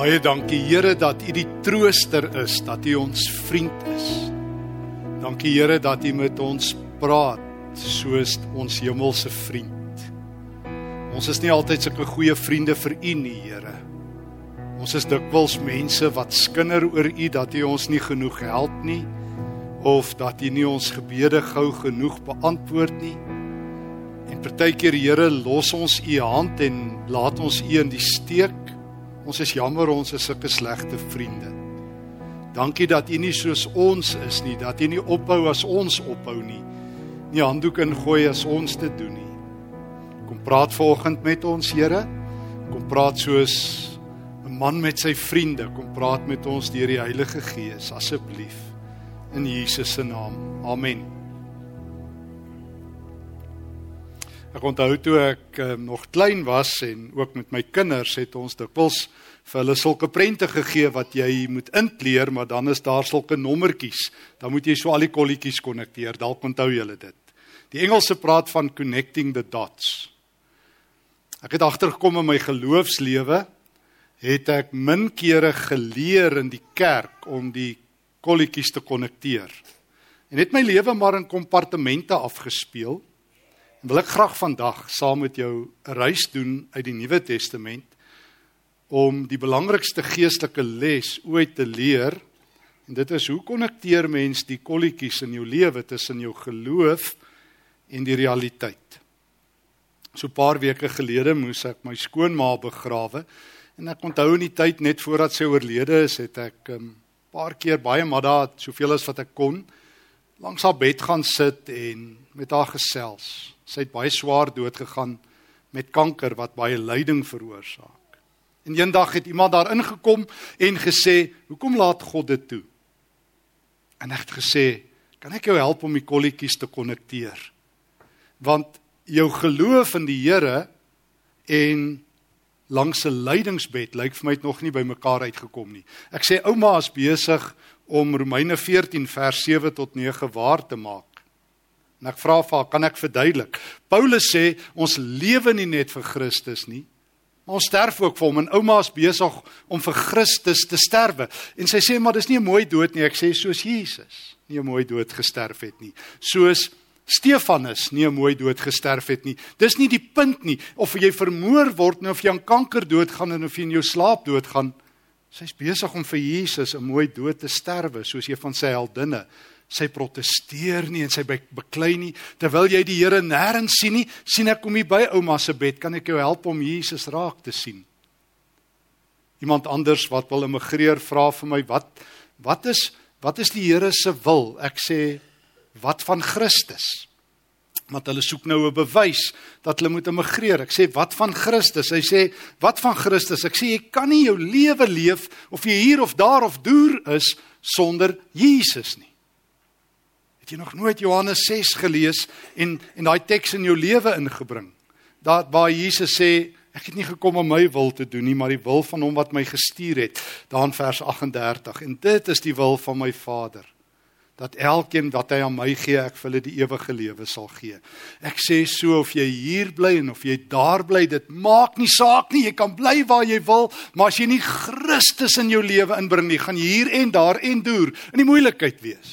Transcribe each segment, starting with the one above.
Baie dankie Here dat U die trooster is, dat U ons vriend is. Dankie Here dat U met ons praat soos ons hemelse vriend. Ons is nie altyd sulke goeie vriende vir U nie, Here. Ons is dikwels mense wat skinder oor U dat U ons nie genoeg help nie of dat U nie ons gebede gou genoeg beantwoord nie. En partykeer Here, los ons U hand en laat ons U in die steek Ons is jammer ons is sulke slegte vriende. Dankie dat U nie soos ons is nie, dat U nie ophou as ons ophou nie. Nie handdoek ingooi as ons dit doen nie. Kom praat vanoggend met ons, Here. Kom praat soos 'n man met sy vriende. Kom praat met ons deur die Heilige Gees asseblief. In Jesus se naam. Amen. Ek onthou toe ek um, nog klein was en ook met my kinders het ons dikwels vir hulle sulke prente gegee wat jy moet inkleer, maar dan is daar sulke nommertjies. Dan moet jy so al die kolletjies konnekteer. Dalk onthou julle dit. Die Engelse praat van connecting the dots. Ek het agtergekom in my geloofslewe het ek min kere geleer in die kerk om die kolletjies te konnekteer. En het my lewe maar in kompartemente afgespeel. Wil ek graag vandag saam met jou 'n reis doen uit die Nuwe Testament om die belangrikste geestelike les ooit te leer. En dit is hoe konnekteer mens die kolletjies in jou lewe tussen jou geloof en die realiteit. So 'n paar weke gelede moes ek my skoonma begrawe en ek onthou in die tyd net voordat sy oorlede is, het ek 'n um, paar keer baie maar daar soveel as wat ek kon langs haar bed gaan sit en met haar gesels. Sy het baie swaar dood gegaan met kanker wat baie lyding veroorsaak. En eendag het iemand daar ingekom en gesê, "Hoekom laat God dit toe?" En ek het gesê, "Kan ek jou help om die kolletjies te konnekteer?" Want jou geloof in die Here en langs 'n lydingsbed lyk vir my het nog nie by mekaar uitgekom nie. Ek sê ouma is besig om Romeine 14 vers 7 tot 9 waar te maak. En ek vra vir haar, kan ek verduidelik? Paulus sê ons lewe nie net vir Christus nie, maar ons sterf ook vir hom. En ouma is besig om vir Christus te sterwe. En sy sê maar dis nie 'n mooi dood nie. Ek sê soos Jesus nie 'n mooi dood gesterf het nie. Soos Stefanus nie 'n mooi dood gesterf het nie. Dis nie die punt nie of jy vermoor word of jy aan kanker doodgaan en of jy in jou slaap doodgaan. Sy's besig om vir Jesus 'n mooi dood te sterwe soos een van sy heldinne. Sy protesteer nie en sy beklei nie. Terwyl jy die Here nêrens sien nie sien ek kom hier by ouma se bed. Kan ek jou help om Jesus raak te sien? Iemand anders wat wil immigreer vra vir my wat wat is wat is die Here se wil? Ek sê wat van Christus want hulle soek nou 'n bewys dat hulle moet immigreer. Ek sê wat van Christus? Hy sê wat van Christus? Ek sê jy kan nie jou lewe leef of jy hier of daar of deur is sonder Jesus nie. Jy nog nooit Johannes 6 gelees en en daai teks in jou lewe ingebring? Daar waar Jesus sê ek het nie gekom om my wil te doen nie, maar die wil van hom wat my gestuur het, daar in vers 38. En dit is die wil van my Vader dat elkeen wat hy aan my gee, ek vir hulle die ewige lewe sal gee. Ek sê so of jy hier bly en of jy daar bly, dit maak nie saak nie. Jy kan bly waar jy wil, maar as jy nie Christus in jou lewe inbring nie, gaan jy hier en daar en deur in die moeilikheid wees.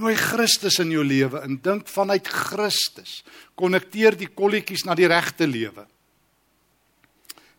Nooi Christus in jou lewe en dink vanuit Christus. Konnekteer die kolletjies na die regte lewe.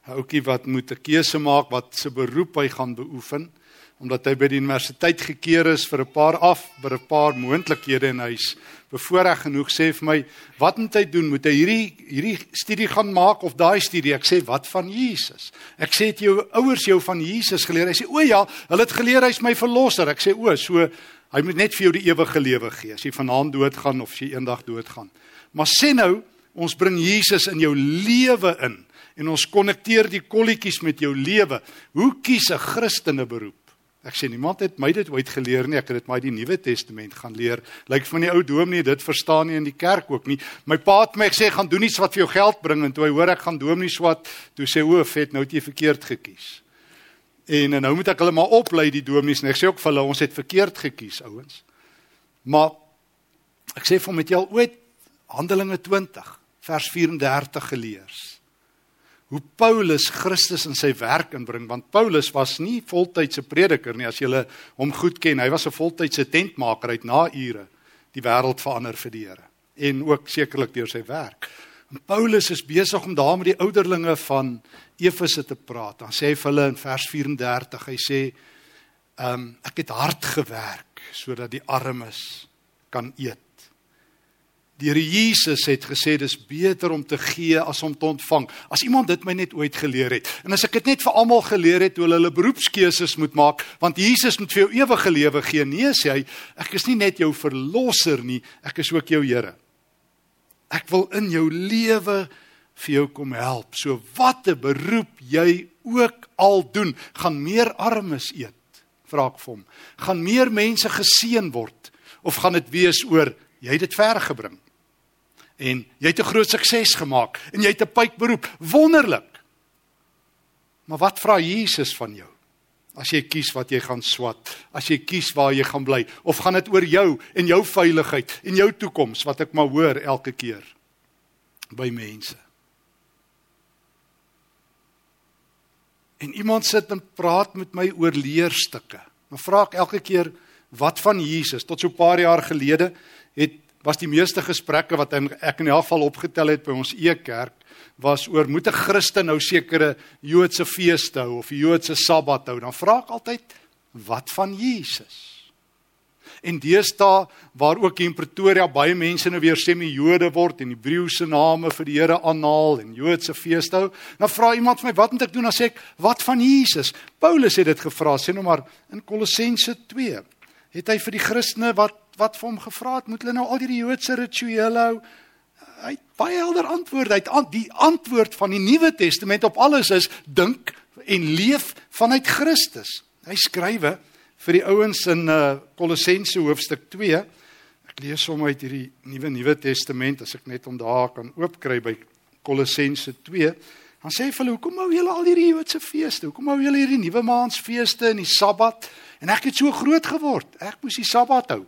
'n Oukie wat moet 'n keuse maak wat se beroep hy gaan beoefen omdat hy by die universiteit gekeer is vir 'n paar af vir 'n paar moontlikhede en hy's bevoorreg genoeg sê vir my wat moet hy doen? Moet hy hierdie hierdie studie gaan maak of daai studie? Ek sê wat van Jesus? Ek sê het jou ouers jou van Jesus geleer? Hy sê o ja hulle het geleer hy's my verlosser. Ek sê o so Hy moet net vir jou die ewige lewe gee. As jy vanaand doodgaan of jy eendag doodgaan. Maar sê nou, ons bring Jesus in jou lewe in en ons konnekteer die kolletjies met jou lewe. Hoe kies 'n Christen 'n beroep? Ek sê niemand het my dit ooit geleer nie. Ek het dit maar die Nuwe Testament gaan leer. Lyk van die ou dominee dit verstaan nie in die kerk ook nie. My pa het my gesê gaan doen iets wat vir jou geld bring en toe hy hoor ek gaan dominee swat, toe sê o, vet, nou het jy verkeerd gekies. En nou moet ek hulle maar oplei die dominees en ek sê ook vir hulle ons het verkeerd gekies ouens. Maar ek sê vir met jou ooit Handelinge 20 vers 34 gelees. Hoe Paulus Christus in sy werk inbring want Paulus was nie voltydse prediker nie as jy hom goed ken. Hy was 'n voltydse tentmaker uit na ure die wêreld verander vir die Here en ook sekerlik deur sy werk. En Paulus is besig om daar met die ouderlinge van Efese te praat. Dan sê hy vir hulle in vers 34 hy sê um, ek het hard gewerk sodat die armes kan eet Die Here Jesus het gesê dis beter om te gee as om te ontvang. As iemand dit my net ooit geleer het. En as ek dit net vir almal geleer het hoe hulle hulle beroepskeuses moet maak, want Jesus moet vir jou ewige lewe gee. Nee sê hy, ek is nie net jou verlosser nie, ek is ook jou Here. Ek wil in jou lewe vir jou kom help. So watte beroep jy ook al doen, gaan meer armes eet. Vra ek vir hom. Gaan meer mense geseën word of gaan dit wees oor jy het dit ver gebring? En jy het 'n groot sukses gemaak en jy het 'n pyp beroep. Wonderlik. Maar wat vra Jesus van jou? As jy kies wat jy gaan swat, as jy kies waar jy gaan bly, of gaan dit oor jou en jou veiligheid en jou toekoms wat ek maar hoor elke keer by mense. En iemand sit en praat met my oor leerstukke. Dan vra ek elke keer wat van Jesus? Tot so 'n paar jaar gelede het was die meeste gesprekke wat ek in elk geval opgetel het by ons e-kerk was oor moet 'n Christen nou sekere Joodse feeste hou of Joodse Sabbat hou dan vra ek altyd wat van Jesus En deesdae waar ook in Pretoria baie mense nou weer semi-Jode word en Hebreëse name vir die Here aanhaal en Joodse feeste hou, dan vra iemand vir my, "Wat moet ek doen?" Dan sê ek, "Wat van Jesus?" Paulus het dit gevra, sê nou maar in Kolossense 2. Het hy vir die Christene wat wat vir hom gevra het, moet hulle nou al hierdie Joodse rituele hou? Hy het baie helder antwoorde. Hy het die antwoord van die Nuwe Testament op alles is dink en leef vanuit Christus. Hy skrywe vir die ouens in uh, Kolossense hoofstuk 2. Ek lees hom uit hierdie Nuwe Nuwe Testament as ek net om daar kan oopkry by Kolossense 2. Dan sê hy vir hulle, "Hoekom hou julle al hierdie Joodse feeste? Hoekom hou julle hierdie nuwe maansfeeste en die Sabbat?" En ek het so groot geword. Ek moes die Sabbat hou.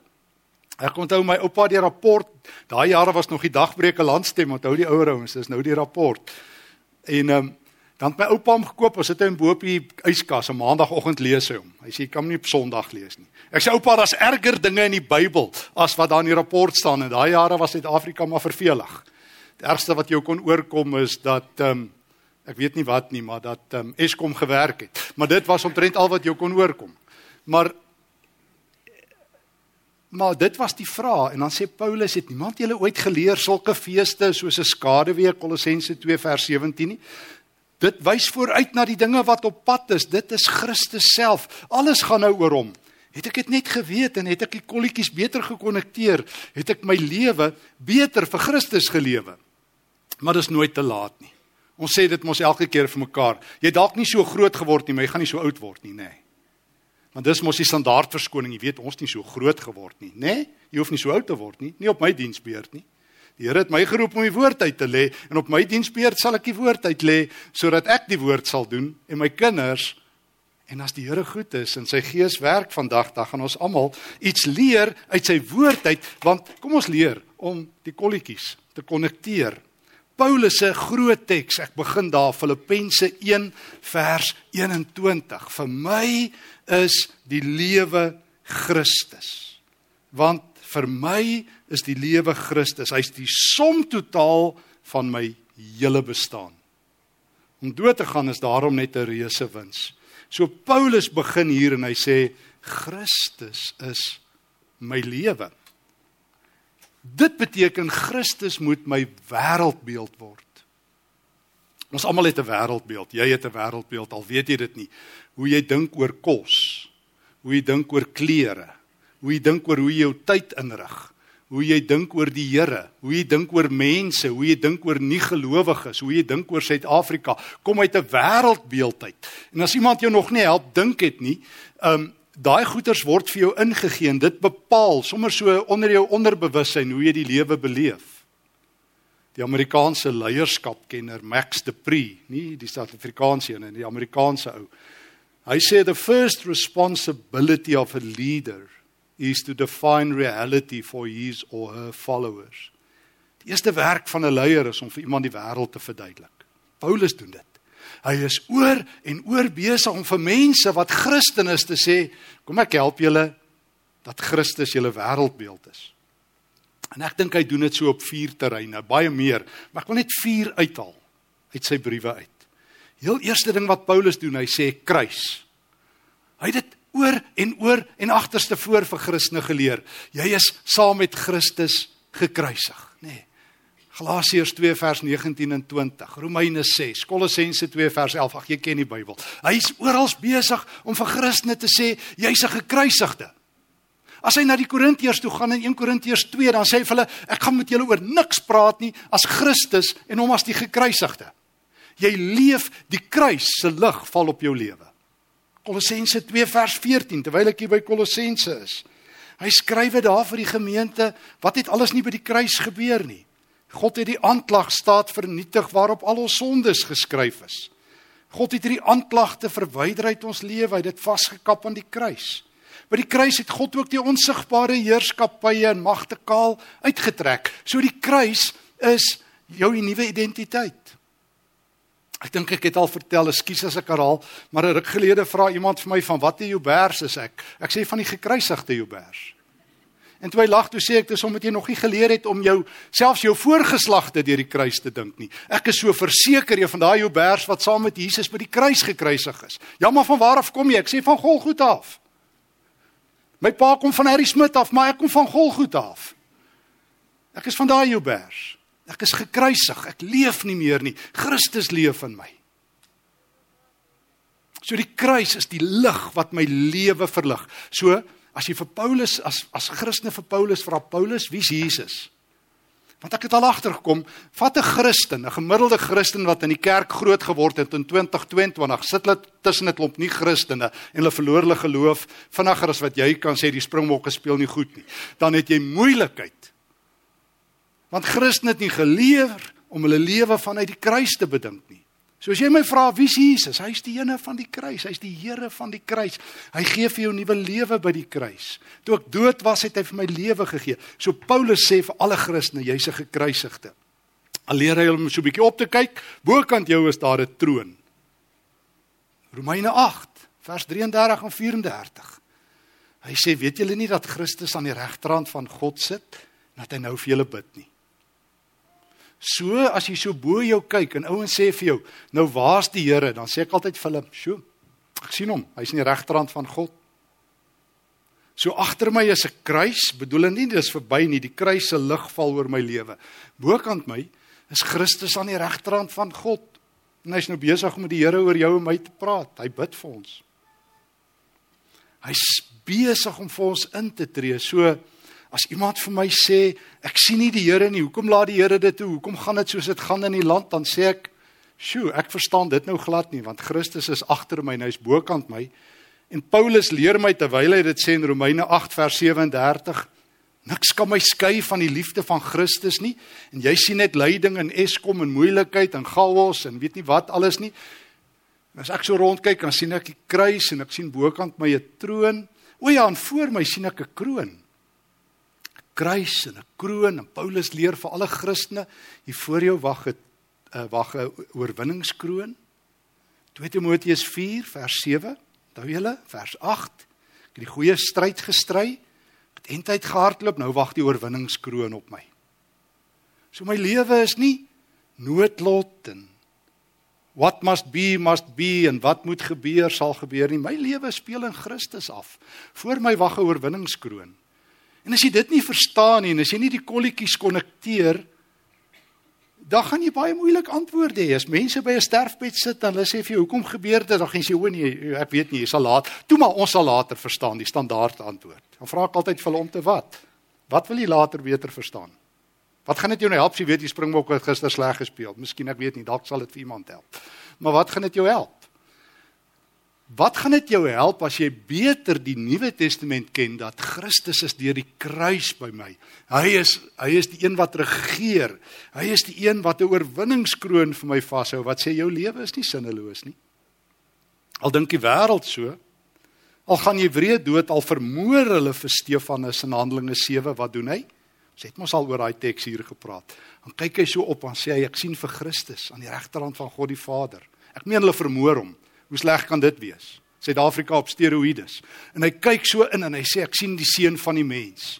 Ek onthou my oupa die rapport. Daai jare was nog die dagbreuke landstem, onthou die ouer ouens, dis nou die rapport. En ehm um, dan het my oupa hom gekoop, ons het hom bo op die yskas, 'n maandagooggend lees hy hom. Hy sê jy kan nie op Sondag lees nie. Ek sê oupa, daar's erger dinge in die Bybel as wat daar in die rapport staan en daai jare was Suid-Afrika maar vervelig. Die ergste wat jou kon oorkom is dat ehm um, ek weet nie wat nie, maar dat ehm um, Eskom gewerk het. Maar dit was omtrent al wat jou kon oorkom. Maar Maar dit was die vraag en dan sê Paulus het niemand julle ooit geleer sulke feeste soos 'n skaduwee Kolossense 2 vers 17 nie. Dit wys vooruit na die dinge wat op pad is. Dit is Christus self. Alles gaan nou oor hom. Het ek dit net geweet en het ek die kolletjies beter gekonnekteer, het ek my lewe beter vir Christus gelewe. Maar dit is nooit te laat nie. Ons sê dit mos elke keer vir mekaar. Jy dalk nie so groot geword nie, maar jy gaan nie so oud word nie, nê. Nee. Want dis mos die standaard verskoning. Jy weet ons nie so groot geword nie, né? Nee? Jy hoef nie so oud te word nie, nie op my diensbeurt nie. Die Here het my geroep om die woord uit te lê en op my diensbeurt sal ek die woord uit lê sodat ek die woord sal doen en my kinders en as die Here goed is en sy gees werk vandag dan gaan ons almal iets leer uit sy woord uit want kom ons leer om die kolletjies te konnekteer. Paulus se groot teks, ek begin daar Filippense 1 vers 21. Vir my is die lewe Christus. Want vir my is die lewe Christus. Hy's die som totaal van my hele bestaan. Om dood te gaan is daarom net 'n reuse wins. So Paulus begin hier en hy sê Christus is my lewe. Dit beteken Christus moet my wêreldbeeld word. Ons almal het 'n wêreldbeeld. Jy het 'n wêreldbeeld al weet jy dit nie hoe jy dink oor kos, hoe jy dink oor klere, hoe jy dink oor hoe jy jou tyd inrig, hoe jy dink oor die Here, hoe jy dink oor mense, hoe jy dink oor nie gelowiges, hoe jy dink oor Suid-Afrika, kom uit 'n wêreldbeeld uit. En as iemand jou nog nie help dink het nie, um daai goeters word vir jou ingegee en dit bepaal sommer so onder jou onderbewussyn hoe jy die lewe beleef. Die Amerikaanse leierskapkenner Max de Pree, nie die Suid-Afrikaanse een, die Amerikaanse ou. Hy sê the first responsibility of a leader is to define reality for his or her followers. Die eerste werk van 'n leier is om vir iemand die wêreld te verduidelik. Paulus doen dit. Hy is oor en oor besig om vir mense wat Christen is te sê, kom ek help julle dat Christus julle wêreldbeeld is. En ek dink hy doen dit so op vier terreine, baie meer, maar ek wil net vier uithaal uit sy briewe uit. Heel eerste ding wat Paulus doen, hy sê kruis. Hy het dit oor en oor en agterste voor vir Christene geleer. Jy is saam met Christus gekruisig, nê. Nee. Galasiërs 2 vers 19 en 20, Romeine 6, Kolossense 2 vers 11. Ag jy ken die Bybel. Hy's oral besig om vir Christene te sê jy's 'n gekruisigde. As hy na die Korintiërs toe gaan in 1 Korintiërs 2, dan sê hy vir hulle ek gaan met julle oor niks praat nie as Christus en hom as die gekruisigde. Jy leef die kruis se lig val op jou lewe. Kolossense 2 vers 14 terwyl ek hier by Kolossense is. Hy skryf dit daar vir die gemeente, wat het alles nie by die kruis gebeur nie. God het die aanklagstaat vernietig waarop al ons sondes geskryf is. God het hierdie aanklagte verwyder uit ons lewe, hy het dit vasgekap aan die kruis. By die kruis het God ook die onsigbare heerskappye en magte kaal uitgetrek. So die kruis is jou nuwe identiteit. Ek dink ek het al vertel, ekskuus as ek herhaal, maar 'n ruk gelede vra iemand vir my van watter Jobers is ek? Ek sê van die gekruisigde Jobers. En toe hy lag, toe sê ek dis omdat jy nog nie geleer het om jou selfs jou voorgeslagte deur die kruis te dink nie. Ek is so verseker jy van daai Jobers wat saam met Jesus by die kruis gekruisig is. Ja, maar van waar af kom jy? Ek sê van Golgotha af. My pa kom van Harry Smit af, maar ek kom van Golgotha af. Ek is van daai Jobers. Ek is gekruisig. Ek leef nie meer nie. Christus leef in my. So die kruis is die lig wat my lewe verlig. So as jy vir Paulus as as Christene vir Paulus vra Paulus, wie's Jesus? Want ek het al agtergekom, vat 'n Christen, 'n gemiddelde Christen wat in die kerk groot geword het in 2022, sit hulle tussen 'n klomp nie Christene en hulle verloor hulle geloof vinniger as wat jy kan sê die springbokke speel nie goed nie. Dan het jy moeilikheid Want Christen het nie geleer om hulle lewe vanuit die kruis te bedink nie. So as jy my vra wie is Jesus? Hy's die ene van die kruis. Hy's die Here van die kruis. Hy gee vir jou nuwe lewe by die kruis. Toe ek dood was, het hy vir my lewe gegee. So Paulus sê vir alle Christene, jy's 'n gekruisigde. Al leer hy hom so 'n bietjie op te kyk, bokant jou is daar 'n troon. Romeine 8 vers 33 en 34. Hy sê, weet julle nie dat Christus aan die regterhand van God sit en dat hy nou vir julle bid nie? So as jy so bo jou kyk en ouens sê vir jou, nou waar's die Here? Dan sê ek altyd vir hulle, "Sjoe, ek sien hom. Hy's in die regterhand van God." So agter my is 'n kruis, bedoel nie dis verby nie, die kruis se lig val oor my lewe. Bokant my is Christus aan die regterhand van God. En hy's nou besig om met die Here oor jou en my te praat. Hy bid vir ons. Hy's besig om vir ons in te tree. So As iemand vir my sê, ek sien nie die Here nie, hoekom laat die Here dit toe? Hoekom gaan dit soos dit gaan in die land? Dan sê ek, "Sjoe, ek verstaan dit nou glad nie, want Christus is agter my en hy's bokant my." En Paulus leer my terwyl hy dit sê in Romeine 8 vers 37, niks kan my skei van die liefde van Christus nie. En jy sien net lyding en Eskom en moeilikheid en chaos en weet nie wat alles nie. As ek so rondkyk, dan sien ek die kruis en ek sien bokant my 'n troon. O ja, en voor my sien ek 'n kroon kruis en 'n kroon en Paulus leer vir alle Christene hier voor jou wag 'n uh, wag 'n oorwinningskroon. 2 Timoteus 4 vers 7. Onthou julle vers 8. Ek het die goeie stryd gestry. Ek het eintlik gehardloop, nou wag die oorwinningskroon op my. So my lewe is nie noodlot en what must be must be en wat moet gebeur sal gebeur nie. My lewe speel in Christus af. Voor my wag 'n oorwinningskroon. En as jy dit nie verstaan nie en as jy nie die kolletjies konnekteer dan gaan jy baie moeilik antwoorde hê. As mense by 'n sterfbed sit en hulle sê vir jou hoekom gebeur dit, dan gaan jy sê o nee, ek weet nie, jy sal laat. Toe maar ons sal later verstaan die standaard antwoord. Dan vra ek altyd vir hulle om te wat? Wat wil jy later beter verstaan? Wat gaan dit jou nou help as jy weet die Springbok het gister sleg gespeel? Miskien ek weet nie, dalk sal dit vir iemand help. Maar wat gaan dit jou help? Wat gaan dit jou help as jy beter die Nuwe Testament ken dat Christus is deur die kruis by my. Hy is hy is die een wat regeer. Hy is die een wat 'n oorwinningskroon vir my vashou. Wat sê jou lewe is nie sinneloos nie. Al dink die wêreld so. Al gaan jy wreed dood al vermoor hulle vir Stefanus in Handelinge 7, wat doen hy? Ons het mos al oor daai teks hier gepraat. Dan kyk hy so op en sê hy ek sien vir Christus aan die regterhand van God die Vader. Ek meen hulle vermoor hom. Hoe sleg kan dit wees? Suid-Afrika op steroïdes. En hy kyk so in en hy sê ek sien die seun van die mens.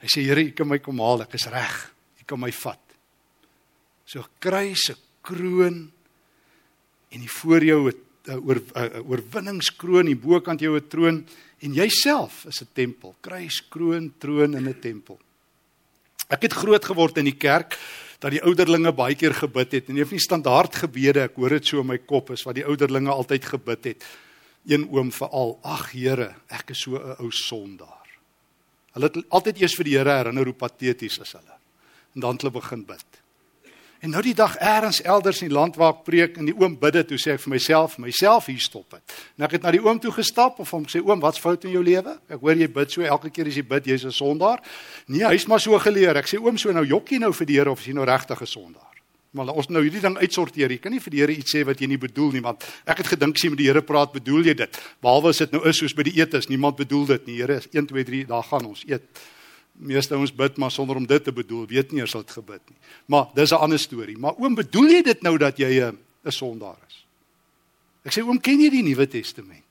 Hy sê Here, U kan my kom haal, ek is reg. U kan my vat. So kry se kroon en die voor jou 'n oor 'n oorwinningskroon, die bokant jou 'n troon en jouself is 'n tempel. Kruis, kroon, troon in 'n tempel. Ek het groot geword in die kerk dat die ouderlinge baie keer gebid het. En nie van standaard gebede ek hoor dit so in my kop is wat die ouderlinge altyd gebid het. Een oom veral ag Here ek is so 'n ou sondaar. Hulle het altyd eers vir die Here herinner hoe pateties is hulle. En dan het hulle begin bid en nou die dag eers elders in die land waar ek preek en die oom bid dit toe sê ek vir myself myself hier stop dit en ek het na die oom toe gestap of hom sê oom wat's fout in jou lewe ek hoor jy bid so elke keer as jy bid jy's 'n sondaar nee hy's maar so geleer ek sê oom so nou jokkie nou vir die Here of is jy nou regtig 'n sondaar Maar ons nou hierdie ding uitsorteer. Jy kan nie vir die Here iets sê wat jy nie bedoel nie, want ek het gedink as jy met die Here praat, bedoel jy dit. Behalwe as dit nou is soos by die eetes, niemand bedoel dit nie. Here, 1 2 3, daar gaan ons eet. Meeste ons bid maar sonder om dit te bedoel, weet nie eers wat gebid nie. Maar dis 'n ander storie. Maar oom, bedoel jy dit nou dat jy 'n sondaar is? Ek sê oom, ken jy die Nuwe Testament?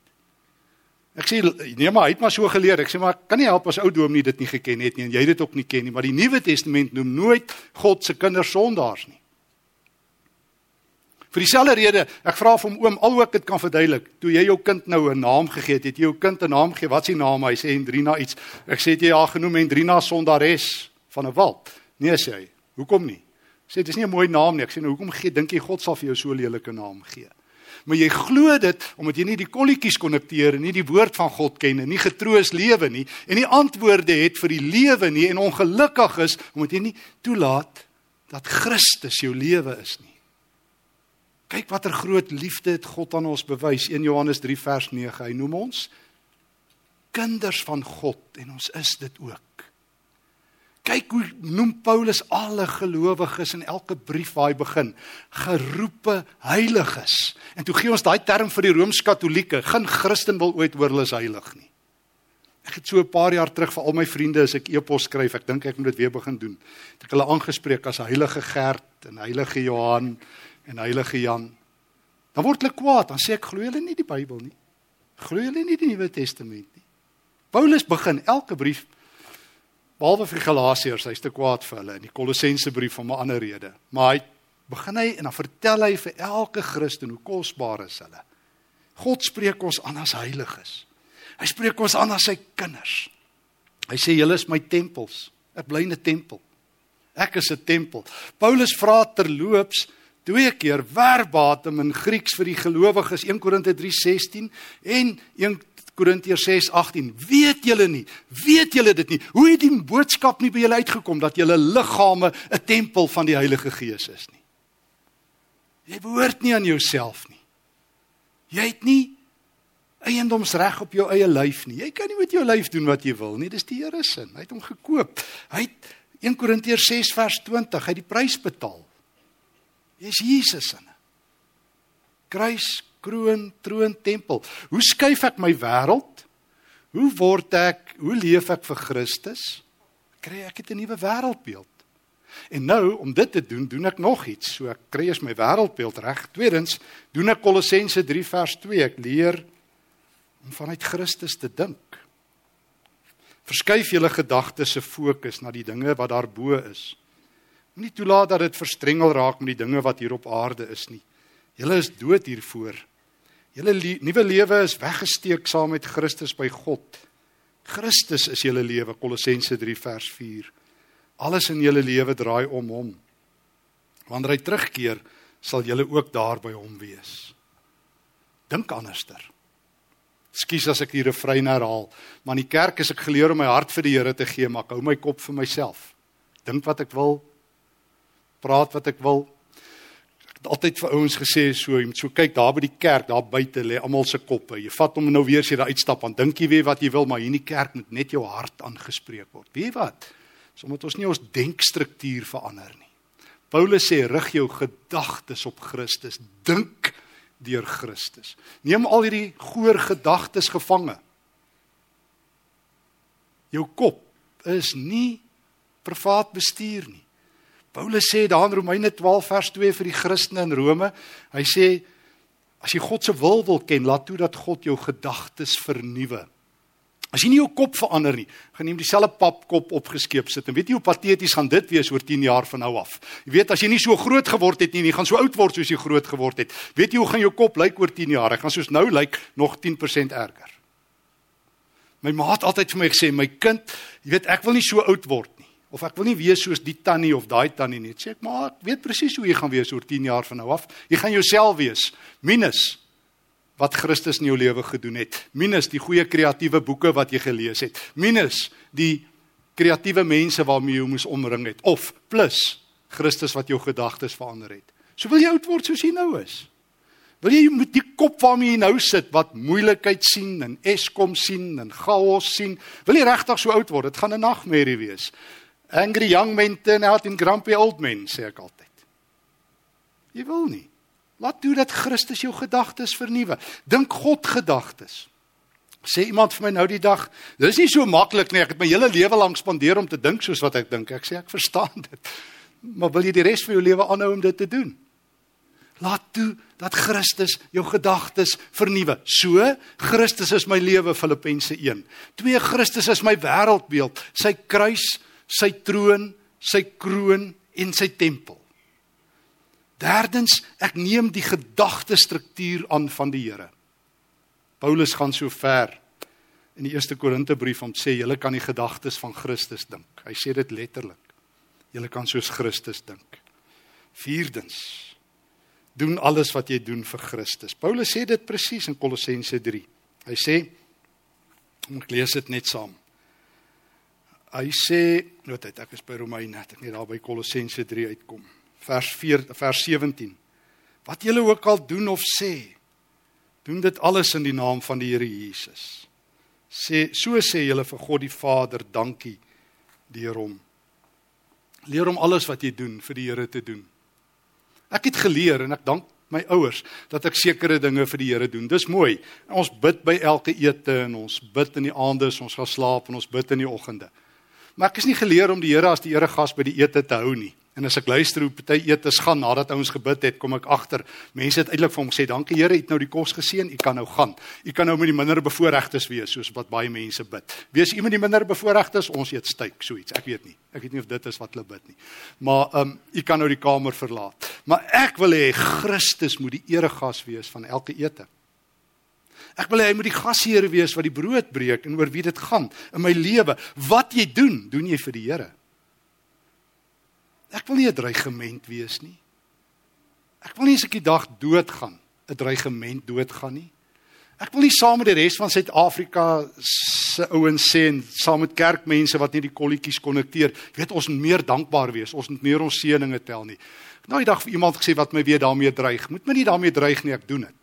Ek sê nee maar hy het maar so geleer. Ek sê maar kan nie help as ou dom nie dit nie geken het nie en jy dit ook nie ken nie, maar die Nuwe Testament noem nooit God se kinders sondaars nie. Vir dieselfde rede, ek vra vir hom oom alhoewel dit kan verduidelik. Toe jy jou kind nou 'n naam gegee het, het jy jou kind 'n naam gegee. Wat is die naam? Hy sê Hendrina iets. Ek sê jy ja genoem Hendrina Sondares van 'n wald. Nee sê hy. Hoekom nie? Sê dis nie 'n mooi naam nie. Ek sê nou hoekom gee dink jy God sal vir jou so 'n lelike naam gee? Maar jy glo dit omdat jy nie die kolletjies konnekteer en nie die woord van God ken en nie getroos lewe nie en nie antwoorde het vir die lewe nie en ongelukkig is omdat jy nie toelaat dat Christus jou lewe is nie. Kyk watter groot liefde het God aan ons bewys. 1 Johannes 3 vers 9. Hy noem ons kinders van God en ons is dit ook. Kyk hoe noem Paulus alle gelowiges in elke brief waar hy begin, geroepe heiliges. En toe gee ons daai term vir die rooms-katolieke. Geen Christen wil ooit hoor hulle is heilig nie. Ek het so 'n paar jaar terug vir al my vriende as ek e-pos skryf, ek dink ek moet dit weer begin doen. Het ek hulle aangespreek as heilige Gert en heilige Johan en heilige Jan. Dan word hulle kwaad, dan sê ek glo hulle nie die Bybel nie. Glo hulle nie die Nuwe Testament nie. Paulus begin elke brief behalwe vir Galasiërs, hy's te kwaad vir hulle in die Kolossense brief om 'n ander rede. Maar hy begin hy en dan vertel hy vir elke Christen hoe kosbaar is hulle. God spreek ons aan as heiliges. Hy spreek ons aan as sy kinders. Hy sê julle is my tempels. Ek bly in 'n tempel. Ek is 'n tempel. Paulus vra terloops twee keer verbatim in Grieks vir die gelowiges 1 Korinte 3:16 en 1 Korintiërs 6:18. Weet julle nie? Weet julle dit nie? Hoe het die boodskap nie by julle uitgekom dat julle liggame 'n tempel van die Heilige Gees is nie? Jy behoort nie aan jouself nie. Jy het nie eiendomsreg op jou eie lyf nie. Jy kan nie met jou lyf doen wat jy wil nie. Dis die Here se. Hy het hom gekoop. Hy het 1 Korintiërs 6 vers 20, hy het die prys betaal. Jy's Jesus in. Kruis, kroon, troon, tempel. Hoe skuif ek my wêreld? Hoe word ek, hoe leef ek vir Christus? Kry ek 'n nuwe wêreldbeeld. En nou om dit te doen, doen ek nog iets. So ek kry eers my wêreldbeeld reg. Tweedens, doen ek Kolossense 3 vers 2. Ek leer om vanuit Christus te dink. Verskuif julle gedagtes se fokus na die dinge wat daarbo is Moenie toelaat dat dit verstrengel raak met die dinge wat hier op aarde is nie. Julle is dood hiervoor. Julle nuwe lewe is weggesteek saam met Christus by God. Christus is julle lewe Kolossense 3 vers 4. Alles in julle lewe draai om hom. Wanneer hy terugkeer, sal julle ook daar by hom wees. Dink anderster. Ekskuus as ek die refrein herhaal, maar in die kerk is ek geleer om my hart vir die Here te gee, maar ek hou my kop vir myself. Dink wat ek wil, praat wat ek wil. Ek het altyd vir ouens gesê so, jy moet so kyk daar by die kerk, daar buite lê almal se koppe. Jy vat hom nou weer as jy daar uitstap, dan dink jy weer wat jy wil, maar hier in die kerk moet net jou hart aangespreek word. Weet wat? Sommige ons nie ons denkstruktuur verander nie. Paulus sê rig jou gedagtes op Christus. Dink deur Christus. Neem al hierdie goeie gedagtes gevange. Jou kop is nie privaat bestuur nie. Paulus sê daar in Romeine 12 vers 2 vir die Christene in Rome, hy sê As jy God se wil wil ken, laat toe dat God jou gedagtes vernuwe. As jy nie jou kop verander nie, gaan jy met dieselfde papkop opgeskeep sit. En weet jy hoe pateties gaan dit wees oor 10 jaar van nou af? Jy weet as jy nie so groot geword het nie, jy gaan so oud word soos jy groot geword het. Weet jy hoe gaan jou kop lyk oor 10 jaar? Hy gaan soos nou lyk nog 10% erger. My ma het altyd vir my gesê, my kind, jy weet ek wil nie so oud word of ek wil nie wees soos die tannie of daai tannie nie. Sê ek, maar ek weet presies hoe jy gaan wees oor 10 jaar van nou af. Jy gaan jouself wees minus wat Christus in jou lewe gedoen het. Minus die goeie kreatiewe boeke wat jy gelees het. Minus die kreatiewe mense waarmee jy moes omring het of plus Christus wat jou gedagtes verander het. So wil jy oud word soos jy nou is. Wil jy met die kop waarmee jy nou sit wat moeilikheid sien en Eskom sien en chaos sien, wil jy regtig so oud word? Dit gaan 'n nagmerrie wees. Angry young men turn out in grumpy old men, sê ek altyd. Jy wil nie. Laat toe dat Christus jou gedagtes vernuwe. Dink God gedagtes. Sê iemand vir my nou die dag, dis nie so maklik nie. Ek het my hele lewe lank spandeer om te dink soos wat ek dink. Ek sê ek verstaan dit. Maar wil jy die res van jou lewe aanhou om dit te doen? Laat toe dat Christus jou gedagtes vernuwe. So, Christus is my lewe Filippense 1. 2 Christus is my wêreldbeeld, sy kruis, sy troon, sy kroon en sy tempel. Derdens, ek neem die gedagtestruktuur aan van die Here. Paulus gaan so ver in die eerste Korintebrief om sê julle kan die gedagtes van Christus dink. Hy sê dit letterlik. Julle kan soos Christus dink. Vierdens, doen alles wat jy doen vir Christus. Paulus sê dit presies in Kolossense 3. Hy sê ek lees dit net saam. Hy sê, nou dit ek is by Romeine, ek net daar by Kolossense 3 uitkom. Vers 4 vers 17. Wat julle ook al doen of sê, doen dit alles in die naam van die Here Jesus. Sê so sê julle vir God die Vader dankie deur hom. Leer hom alles wat jy doen vir die Here te doen. Ek het geleer en ek dank my ouers dat ek sekere dinge vir die Here doen. Dis mooi. Ons bid by elke ete en ons bid in die aande as ons gaan slaap en ons bid in die oggende. Maar ek is nie geleer om die Here as die Here gas by die ete te hou nie. En as ek luister hoe party etes gaan nadat ouens gebid het, kom ek agter. Mense het eintlik vir hom gesê, "Dankie Here, het nou die kos geseën. U kan nou gaan. U kan nou met die minder bevoorregtes wees soos wat baie mense bid. Wees u met die minder bevoorregtes, ons eet styk, so iets. Ek weet nie. Ek weet nie of dit is wat hulle bid nie. Maar ehm um, u kan nou die kamer verlaat. Maar ek wil hê Christus moet die eregas wees van elke ete. Ek wil hê hy moet die gasheer wees wat die brood breek en oor wie dit gaan in my lewe. Wat jy doen, doen jy vir die Here. Ek wil nie 'n dreigement wees nie. Ek wil nie as ek die dag doodgaan, 'n dreigement doodgaan nie. Ek wil nie saam met die res van Suid-Afrika se ouens sê en saam met kerkmense wat nie die kolletjies konnekteer, weet ons moet meer dankbaar wees, ons moet meer ons seëninge tel nie. Nou die dag vir iemand gesê wat my weer daarmee dreig, moet my nie daarmee dreig nie, ek doen dit.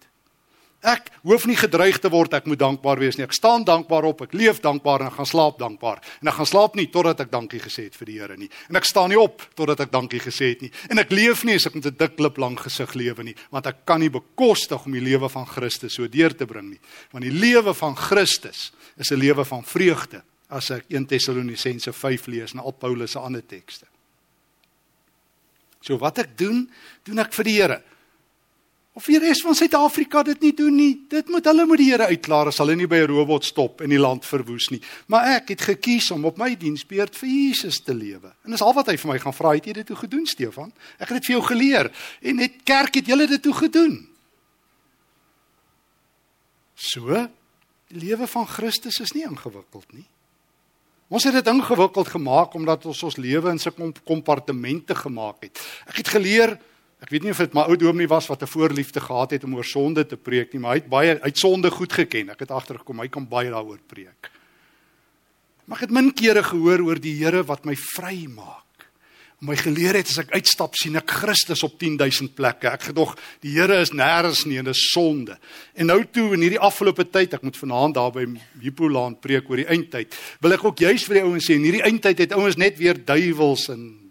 Ek hoef nie gedreig te word ek moet dankbaar wees nie. Ek staan dankbaar op, ek leef dankbaar en ek gaan slaap dankbaar. En ek gaan slaap nie totdat ek dankie gesê het vir die Here nie. En ek staan nie op totdat ek dankie gesê het nie. En ek leef nie as ek met 'n dik klip lank gesig lewe nie, want ek kan nie bekostig om die lewe van Christus so deur te bring nie. Want die lewe van Christus is 'n lewe van vreugde as ek 1 Tessalonisense 5 lees en al Paulus se ander tekste. So wat ek doen, doen ek vir die Here. Of die res van Suid-Afrika dit nie doen nie. Dit moet hulle met die Here uitklaar as hulle nie by 'n robot stop en die land verwoes nie. Maar ek het gekies om op my diensbeurt vir Jesus te lewe. En dis al wat hy vir my gaan vra, het jy dit toe gedoen, Stefan? Ek het dit vir jou geleer en net kerk het julle dit toe gedoen. So, die lewe van Christus is nie ingewikkeld nie. Ons het dit ingewikkeld gemaak omdat ons ons lewe in sulke kompartemente gemaak het. Ek het geleer Ek weet nie of dit my ou dominee was wat 'n voorliefde gehad het om oor sonde te preek nie, maar hy het baie uit sonde goed geken. Ek het agtergekom hy kan baie daaroor preek. Maar ek het min kere gehoor oor die Here wat my vry maak. My geleer het as ek uitstap sien ek Christus op 10000 plekke. Ek gedog die Here is nêrens nie en dis sonde. En nou toe in hierdie afgelope tyd, ek moet vanaand daar by Hippolaan preek oor die eindtyd. Wil ek ook juis vir die ouens sê in hierdie eindtyd het ouens net weer duiwels en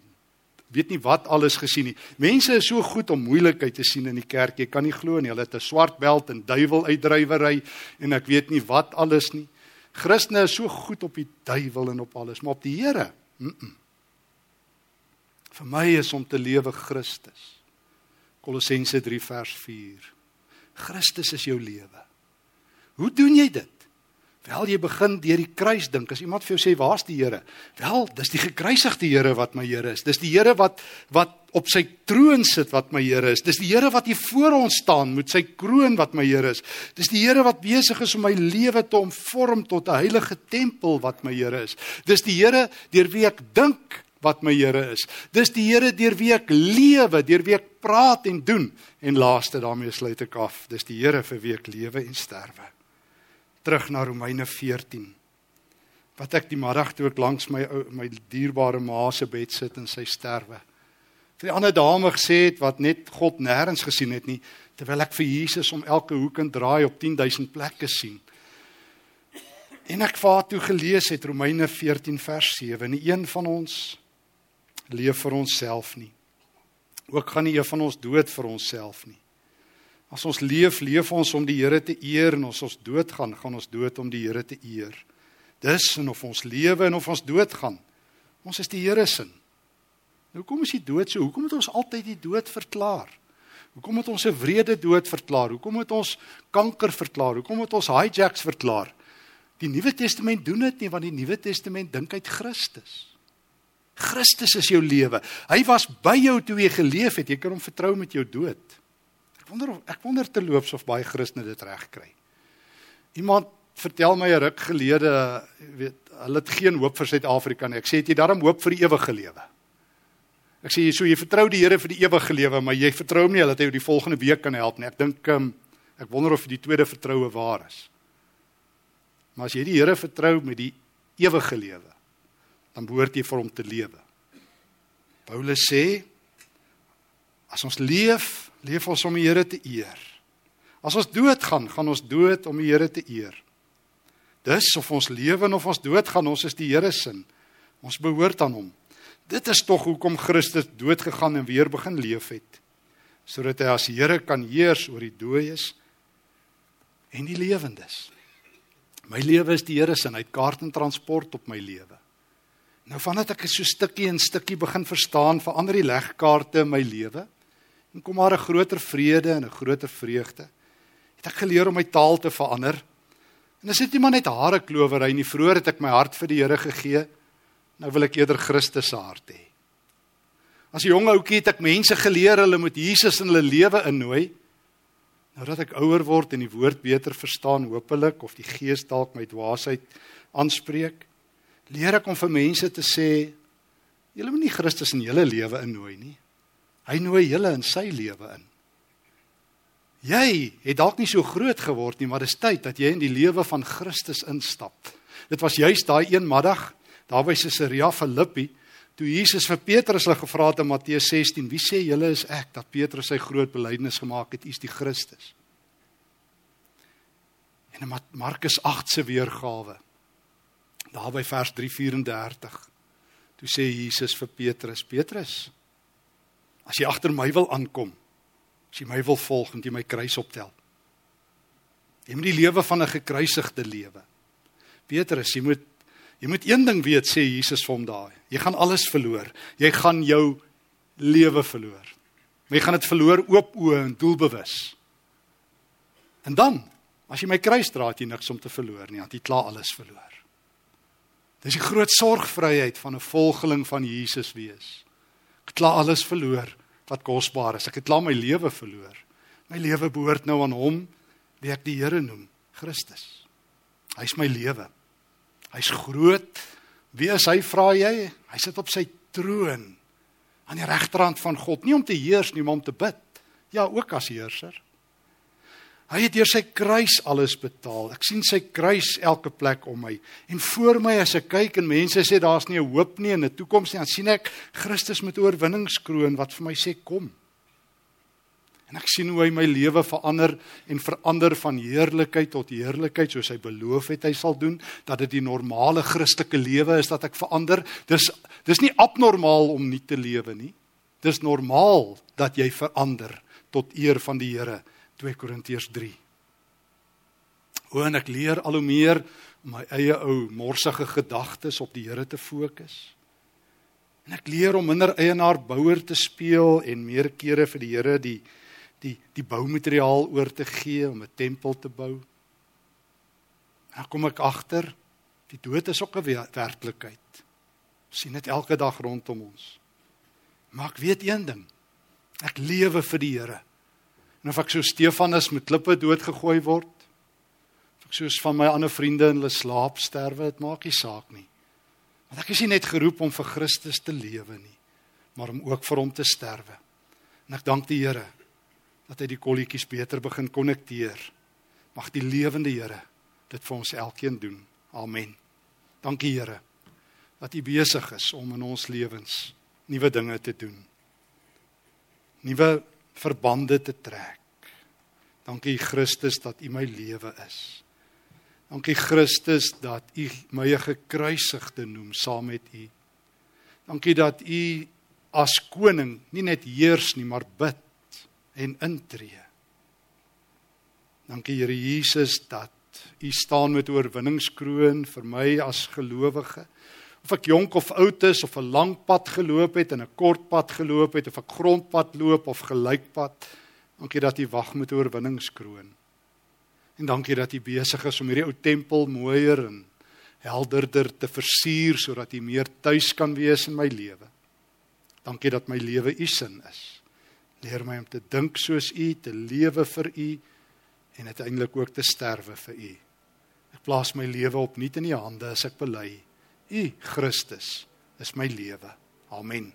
weet nie wat alles gesien nie. Mense is so goed om moeilikheid te sien in die kerk. Jy kan nie glo nie. Hulle het 'n swart beld en duiwel uitdrywery en ek weet nie wat alles nie. Christene is so goed op die duiwel en op alles, maar op die Here. Mm -mm. Vir my is om te lewe Christus. Kolossense 3 vers 4. Christus is jou lewe. Hoe doen jy dit? Wel jy begin deur die kruis dink. As iemand vir jou sê waar's die Here? Wel, dis die gekruisigde Here wat my Here is. Dis die Here wat wat op sy troon sit wat my Here is. Dis die Here wat hier voor ons staan met sy kroon wat my Here is. Dis die Here wat besig is om my lewe te omvorm tot 'n heilige tempel wat my Here is. Dis die Here deur wie ek dink wat my Here is. Dis die Here deur wie ek lewe, deur wie ek praat en doen. En laaste daarmee sluit ek af. Dis die Here vir wie ek lewe en sterwe terug na Romeine 14. Wat ek die middag toe ek langs my my dierbare ma se bed sit en sy sterwe. Vir die ander dame gesê het wat net God nêrens gesien het nie, terwyl ek vir Jesus om elke hoek en draai op 10000 plekke sien. En ek vaar toe gelees het Romeine 14 vers 7. Nie een van ons leef vir onsself nie. Ook gaan nie een van ons dood vir onsself nie. As ons leef, leef ons om die Here te eer en as ons doodgaan, gaan ons dood om die Here te eer. Dis en of ons lewe en of ons doodgaan, ons is die Here se. Nou hoekom is die dood so? Hoekom moet ons altyd die dood verklaar? Hoekom moet ons 'n wrede dood verklaar? Hoekom moet ons kanker verklaar? Hoekom moet ons hijacks verklaar? Die Nuwe Testament doen dit nie want die Nuwe Testament dink uit Christus. Christus is jou lewe. Hy was by jou toe jy geleef het. Jy kan hom vertrou met jou dood. Ek wonder of ek wonder te loops of baie Christene dit reg kry. Iemand vertel my 'n ruk gelede, weet, hulle het geen hoop vir Suid-Afrika nie. Ek sê jy daarom hoop vir die ewige lewe? Ek sê so jy vertrou die Here vir die ewige lewe, maar jy vertrou hom nie dat hy jou die volgende week kan help nie. Ek dink um, ek wonder of die tweede vertroue waar is. Maar as jy die Here vertrou met die ewige lewe, dan behoort jy vir hom te lewe. Paulus sê as ons leef leef ons om die Here te eer. As ons doodgaan, gaan ons dood om die Here te eer. Dis of ons lewe of ons doodgaan, ons is die Here se. Ons behoort aan hom. Dit is tog hoekom Christus dood gegaan en weer begin leef het, sodat hy as Here kan heers oor die dooies en die lewendes. My lewe is die Here se, hy het kaart en transport op my lewe. Nou vandat ek so stukkie en stukkie begin verstaan, verander die legkaarte in my lewe en kom maar 'n groter vrede en 'n groter vreugde. Het ek geleer om my taal te verander. En as dit nie maar net hare klowery nie, vroeër het ek my hart vir die Here gegee. Nou wil ek eerder Christus se hart hê. As 'n jong ouetjie het ek mense geleer hulle moet Jesus in hulle lewe innooi. Nou dat ek ouer word en die woord beter verstaan, hopelik of die Gees dalk my dwaasheid aanspreek, leer ek om vir mense te sê julle moet nie Christus in julle lewe innooi nie. Hy nooi julle in sy lewe in. Jy het dalk nie so groot geword nie, maar dis tyd dat jy in die lewe van Christus instap. Dit was juis daai een middag daar by Caesarea Philippi toe Jesus vir Petrus hulle gevra het in Matteus 16, "Wie sê julle is ek?" dat Petrus sy groot belydenis gemaak het, "U is die Christus." En in Markus 8 se weergawe daar by vers 3:34 toe sê Jesus vir Petrus, "Petrus, As jy agter my wil aankom, as jy my wil volg en jy my kruis optel. Jy moet die lewe van 'n gekruisigde lewe. Petrus, jy moet jy moet een ding weet sê Jesus vir hom daai. Jy gaan alles verloor. Jy gaan jou lewe verloor. Jy gaan dit verloor oop oë en doelbewus. En dan, as jy my kruis dra, het jy niks om te verloor nie, want jy klaar alles verloor. Dis die groot sorgvryheid van 'n volgeling van Jesus wees. Ek het klaar alles verloor wat kosbaar is. Ek het klaar my lewe verloor. My lewe behoort nou aan hom wie ek die Here noem, Christus. Hy's my lewe. Hy's groot. Wie is hy vra jy? Hy sit op sy troon aan die regterhand van God, nie om te heers nie, maar om te bid. Ja, ook as heerser. Hy het deur sy kruis alles betaal. Ek sien sy kruis elke plek om my. En voor my as ek kyk en mense sê daar's nie 'n hoop nie en 'n toekoms nie, dan sien ek Christus met oorwinningskroon wat vir my sê kom. En ek sien hoe hy my lewe verander en verander van heerlikheid tot heerlikheid soos hy beloof het hy sal doen, dat dit die normale Christelike lewe is dat ek verander. Dis dis nie abnormaal om nie te lewe nie. Dis normaal dat jy verander tot eer van die Here. 2 Korintiërs 3. O en ek leer al hoe meer om my eie ou morsige gedagtes op die Here te fokus. En ek leer om minder eienaar bouer te speel en meer kere vir die Here die die die boumateriaal oor te gee om 'n tempel te bou. En dan kom ek agter die dood is ook 'n werklikheid. sien dit elke dag rondom ons. Maar ek weet een ding. Ek lewe vir die Here. En of ek so Stefanus met klippe doodgegooi word, of ek soos van my ander vriende in hulle slaap sterwe, dit maak nie saak nie. Want ek is nie net geroep om vir Christus te lewe nie, maar om ook vir hom te sterwe. En ek dank die Here dat hy die kolletjies beter begin konnekteer. Mag die lewende Here dit vir ons elkeen doen. Amen. Dankie Here dat U besig is om in ons lewens nuwe dinge te doen. Nuwe verbande te trek. Dankie Christus dat U my lewe is. Dankie Christus dat U my gekruisigde noem saam met U. Dankie dat U as koning nie net heers nie, maar bid en intree. Dankie Here Jesus dat U staan met oorwinningskroon vir my as gelowige. Of ek jonk of oud is of 'n lang pad geloop het en 'n kort pad geloop het of ek grondpad loop of gelykpad, dankie dat U wag met oorwinningskroon. En dankie dat U besig is om hierdie ou tempel mooier en helderder te versier sodat U meer tuis kan wees in my lewe. Dankie dat my lewe U sin is. Leer my om te dink soos U, te lewe vir U en uiteindelik ook te sterwe vir U. Ek plaas my lewe opnuut in U hande as ek bely. U Christus is my lewe. Amen.